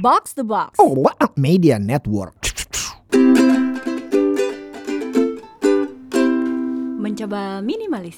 Box the Box. Oh, what a media network. Mencoba minimalis.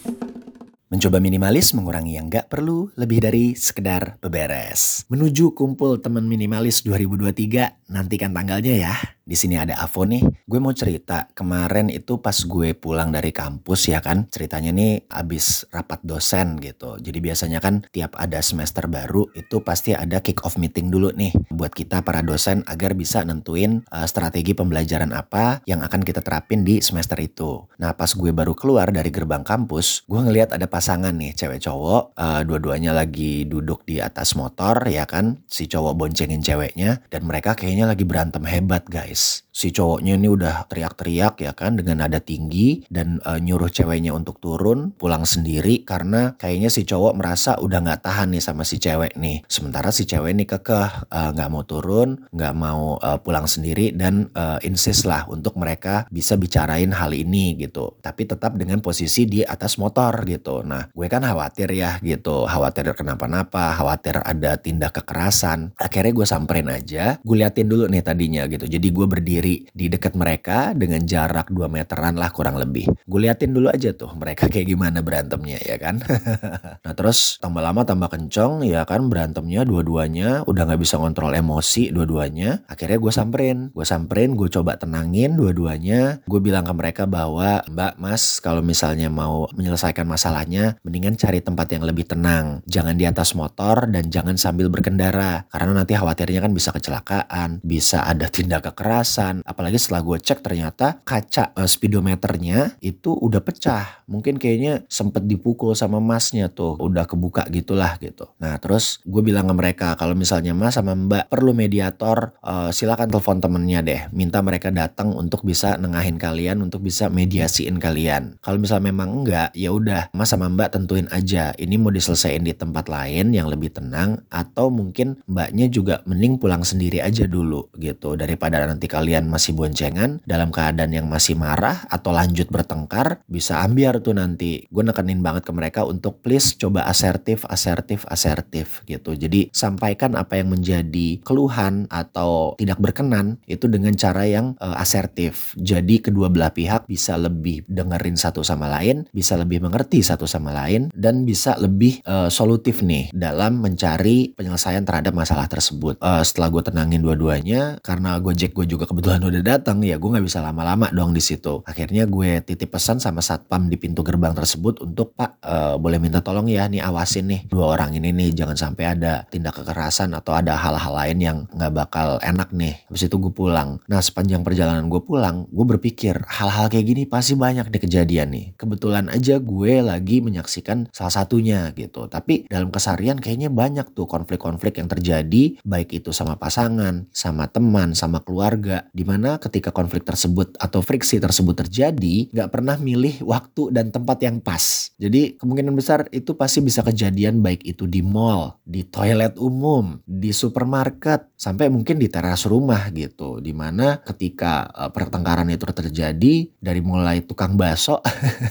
Mencoba minimalis mengurangi yang nggak perlu lebih dari sekedar beberes. Menuju kumpul teman minimalis 2023, nantikan tanggalnya ya. Di sini ada Avo nih. Gue mau cerita, kemarin itu pas gue pulang dari kampus ya kan, ceritanya nih abis rapat dosen gitu. Jadi biasanya kan tiap ada semester baru itu pasti ada kick off meeting dulu nih buat kita para dosen agar bisa nentuin uh, strategi pembelajaran apa yang akan kita terapin di semester itu. Nah pas gue baru keluar dari gerbang kampus, gue ngeliat ada pasangan nih cewek cowok, uh, dua-duanya lagi duduk di atas motor ya kan, si cowok boncengin ceweknya dan mereka kayaknya lagi berantem hebat guys. Si cowoknya ini udah teriak-teriak ya kan dengan nada tinggi dan uh, nyuruh ceweknya untuk turun pulang sendiri karena kayaknya si cowok merasa udah nggak tahan nih sama si cewek nih. Sementara si cewek ini kekeh nggak uh, mau turun, nggak mau uh, pulang sendiri dan uh, insist lah untuk mereka bisa bicarain hal ini gitu. Tapi tetap dengan posisi di atas motor gitu. Nah gue kan khawatir ya gitu, khawatir kenapa-napa, khawatir ada tindak kekerasan. Akhirnya gue samperin aja, gue liatin dulu nih tadinya gitu. Jadi gue berdiri di dekat mereka dengan jarak 2 meteran lah kurang lebih. Gue liatin dulu aja tuh mereka kayak gimana berantemnya ya kan. nah terus tambah lama tambah kenceng ya kan berantemnya dua-duanya udah gak bisa ngontrol emosi dua-duanya. Akhirnya gue samperin, gue samperin, gue coba tenangin dua-duanya. Gue bilang ke mereka bahwa Mbak Mas kalau misalnya mau menyelesaikan masalahnya mendingan cari tempat yang lebih tenang. Jangan di atas motor dan jangan sambil berkendara karena nanti khawatirnya kan bisa kecelakaan, bisa ada tindak kekerasan kejelasan. Apalagi setelah gue cek ternyata kaca uh, speedometernya itu udah pecah. Mungkin kayaknya sempet dipukul sama masnya tuh. Udah kebuka gitulah gitu. Nah terus gue bilang ke mereka kalau misalnya mas sama mbak perlu mediator uh, silakan telepon temennya deh. Minta mereka datang untuk bisa nengahin kalian untuk bisa mediasiin kalian. Kalau misalnya memang enggak ya udah mas sama mbak tentuin aja ini mau diselesaikan di tempat lain yang lebih tenang atau mungkin mbaknya juga mending pulang sendiri aja dulu gitu daripada nanti kalian masih boncengan dalam keadaan yang masih marah atau lanjut bertengkar bisa ambiar tuh nanti. Gue nekenin banget ke mereka untuk please coba asertif asertif asertif gitu. Jadi sampaikan apa yang menjadi keluhan atau tidak berkenan itu dengan cara yang uh, asertif. Jadi kedua belah pihak bisa lebih dengerin satu sama lain bisa lebih mengerti satu sama lain dan bisa lebih uh, solutif nih dalam mencari penyelesaian terhadap masalah tersebut. Uh, setelah gue tenangin dua-duanya karena Gojek gue juga juga kebetulan udah datang ya gue nggak bisa lama-lama dong di situ. Akhirnya gue titip pesan sama satpam di pintu gerbang tersebut untuk pak uh, boleh minta tolong ya nih awasin nih dua orang ini nih jangan sampai ada tindak kekerasan atau ada hal-hal lain yang nggak bakal enak nih. Habis itu gue pulang. Nah sepanjang perjalanan gue pulang gue berpikir hal-hal kayak gini pasti banyak nih kejadian nih. Kebetulan aja gue lagi menyaksikan salah satunya gitu. Tapi dalam kesarian kayaknya banyak tuh konflik-konflik yang terjadi baik itu sama pasangan sama teman sama keluarga di mana ketika konflik tersebut atau friksi tersebut terjadi nggak pernah milih waktu dan tempat yang pas. Jadi kemungkinan besar itu pasti bisa kejadian baik itu di mall di toilet umum di supermarket sampai mungkin di teras rumah gitu. Di mana ketika uh, pertengkaran itu terjadi dari mulai tukang baso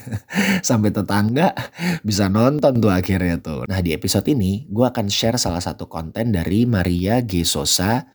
sampai tetangga bisa nonton tuh akhirnya tuh. Nah di episode ini gue akan share salah satu konten dari Maria G.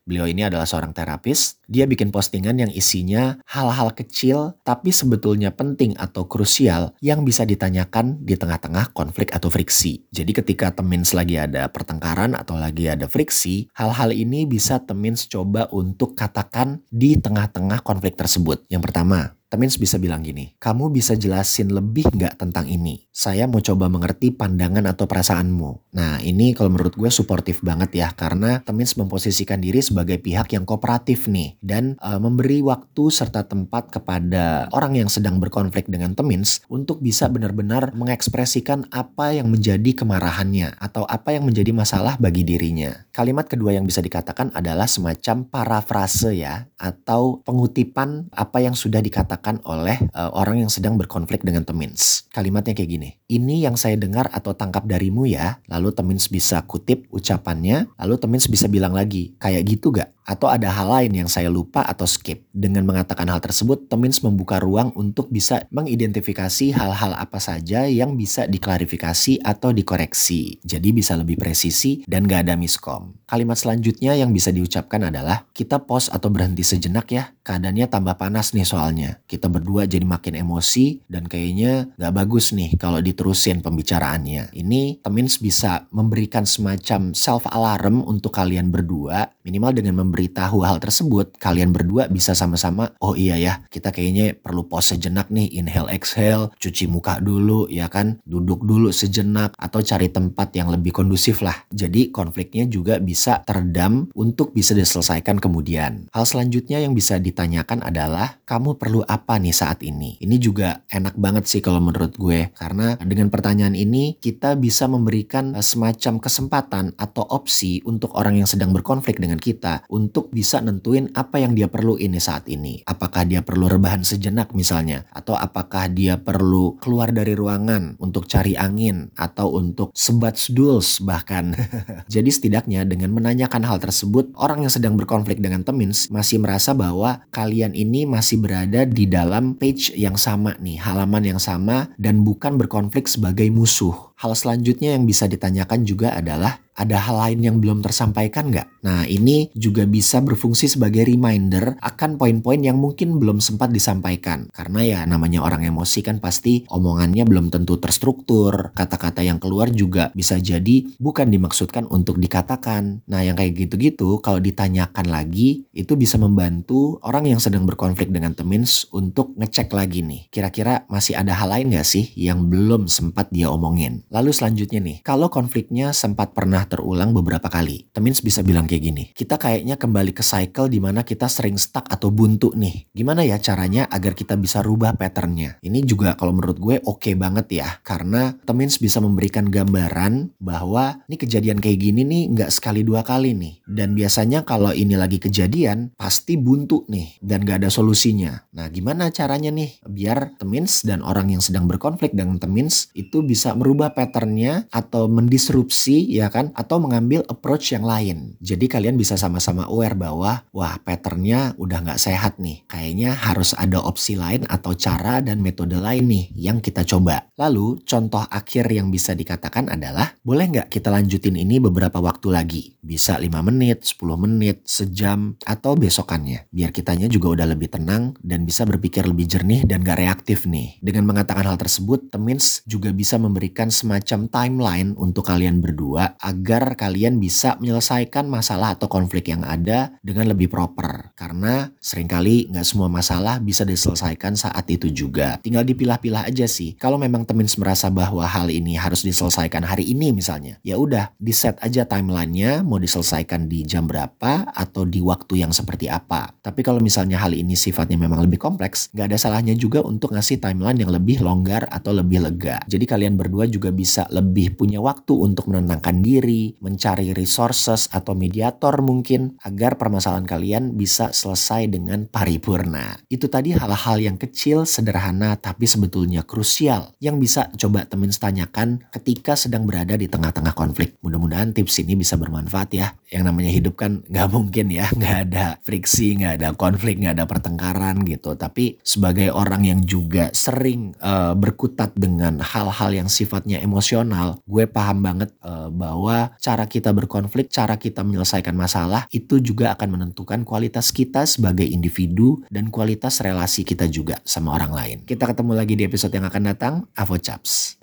Beliau ini adalah seorang terapis. Dia bikin postingan yang isinya hal-hal kecil tapi sebetulnya penting atau krusial yang bisa ditanyakan di tengah-tengah konflik atau friksi. Jadi ketika Temins lagi ada pertengkaran atau lagi ada friksi, hal-hal ini bisa Temins coba untuk katakan di tengah-tengah konflik tersebut. Yang pertama, Temins bisa bilang gini, kamu bisa jelasin lebih nggak tentang ini? Saya mau coba mengerti pandangan atau perasaanmu. Nah ini kalau menurut gue suportif banget ya, karena Temins memposisikan diri sebagai pihak yang kooperatif nih. Dan uh, memberi waktu serta tempat kepada orang yang sedang berkonflik dengan Temins untuk bisa benar-benar mengekspresikan apa yang menjadi kemarahannya atau apa yang menjadi masalah bagi dirinya. Kalimat kedua yang bisa dikatakan adalah semacam parafrase ya, atau pengutipan apa yang sudah dikatakan dikatakan oleh uh, orang yang sedang berkonflik dengan Temins. Kalimatnya kayak gini, ini yang saya dengar atau tangkap darimu ya, lalu Temins bisa kutip ucapannya, lalu Temins bisa bilang lagi, kayak gitu gak? Atau ada hal lain yang saya lupa atau skip. Dengan mengatakan hal tersebut, Temins membuka ruang untuk bisa mengidentifikasi hal-hal apa saja yang bisa diklarifikasi atau dikoreksi. Jadi bisa lebih presisi dan gak ada miskom. Kalimat selanjutnya yang bisa diucapkan adalah, kita pause atau berhenti sejenak ya. Keadaannya tambah panas nih soalnya. Kita berdua jadi makin emosi dan kayaknya gak bagus nih kalau diterusin pembicaraannya. Ini Temins bisa memberikan semacam self alarm untuk kalian berdua. Minimal dengan memberitahu hal tersebut, kalian berdua bisa sama-sama, oh iya ya, kita kayaknya perlu pause sejenak nih, inhale exhale, cuci muka dulu ya kan, duduk dulu sejenak atau cari tempat yang lebih kondusif lah. Jadi konfliknya juga bisa teredam untuk bisa diselesaikan kemudian. Hal selanjutnya yang bisa ditanyakan adalah kamu perlu apa nih saat ini? Ini juga enak banget sih kalau menurut gue karena dengan pertanyaan ini kita bisa memberikan eh, semacam kesempatan atau opsi untuk orang yang sedang berkonflik dengan kita bisa nentuin apa yang dia perlu ini saat ini. Apakah dia perlu rebahan sejenak misalnya atau apakah dia perlu keluar dari ruangan untuk cari angin atau untuk sebat duls bahkan. Jadi setidaknya dengan menanyakan hal tersebut orang yang sedang berkonflik dengan Temins masih merasa bahwa kalian ini masih berada di dalam page yang sama nih, halaman yang sama dan bukan berkonflik sebagai musuh. Hal selanjutnya yang bisa ditanyakan juga adalah ada hal lain yang belum tersampaikan nggak? Nah ini juga bisa berfungsi sebagai reminder akan poin-poin yang mungkin belum sempat disampaikan. Karena ya namanya orang emosi kan pasti omongannya belum tentu terstruktur. Kata-kata yang keluar juga bisa jadi bukan dimaksudkan untuk dikatakan. Nah yang kayak gitu-gitu kalau ditanyakan lagi itu bisa membantu orang yang sedang berkonflik dengan temins untuk ngecek lagi nih. Kira-kira masih ada hal lain nggak sih yang belum sempat dia omongin? Lalu selanjutnya nih, kalau konfliknya sempat pernah terulang beberapa kali, Temins bisa bilang kayak gini, kita kayaknya kembali ke cycle di mana kita sering stuck atau buntu nih. Gimana ya caranya agar kita bisa rubah patternnya? Ini juga kalau menurut gue oke okay banget ya, karena Temins bisa memberikan gambaran bahwa ini kejadian kayak gini nih nggak sekali dua kali nih. Dan biasanya kalau ini lagi kejadian, pasti buntu nih dan gak ada solusinya. Nah gimana caranya nih biar Temins dan orang yang sedang berkonflik dengan Temins itu bisa merubah patternnya atau mendisrupsi ya kan atau mengambil approach yang lain. Jadi kalian bisa sama-sama aware bahwa wah patternnya udah nggak sehat nih. Kayaknya harus ada opsi lain atau cara dan metode lain nih yang kita coba. Lalu contoh akhir yang bisa dikatakan adalah boleh nggak kita lanjutin ini beberapa waktu lagi? Bisa 5 menit, 10 menit, sejam atau besokannya. Biar kitanya juga udah lebih tenang dan bisa berpikir lebih jernih dan gak reaktif nih. Dengan mengatakan hal tersebut, Temins juga bisa memberikan semacam timeline untuk kalian berdua agar kalian bisa menyelesaikan masalah atau konflik yang ada dengan lebih proper. Karena sering kali nggak semua masalah bisa diselesaikan saat itu juga. Tinggal dipilah-pilah aja sih. Kalau memang temen merasa bahwa hal ini harus diselesaikan hari ini misalnya, ya udah di set aja timelinenya mau diselesaikan di jam berapa atau di waktu yang seperti apa. Tapi kalau misalnya hal ini sifatnya memang lebih kompleks, nggak ada salahnya juga untuk ngasih timeline yang lebih longgar atau lebih lega. Jadi kalian berdua juga bisa lebih punya waktu untuk menenangkan diri, mencari resources atau mediator mungkin agar permasalahan kalian bisa selesai dengan paripurna. Itu tadi hal-hal yang kecil, sederhana, tapi sebetulnya krusial yang bisa coba temen tanyakan ketika sedang berada di tengah-tengah konflik. Mudah-mudahan tips ini bisa bermanfaat ya. Yang namanya hidup kan nggak mungkin ya, nggak ada friksi, nggak ada konflik, nggak ada pertengkaran gitu. Tapi sebagai orang yang juga sering uh, berkutat dengan hal-hal yang sifatnya emosional, gue paham banget uh, bahwa cara kita berkonflik, cara kita menyelesaikan masalah itu juga akan menentukan kualitas kita sebagai individu dan kualitas relasi kita juga sama orang lain. Kita ketemu lagi di episode yang akan datang. Avo Chaps.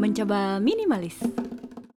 Mencoba minimalis.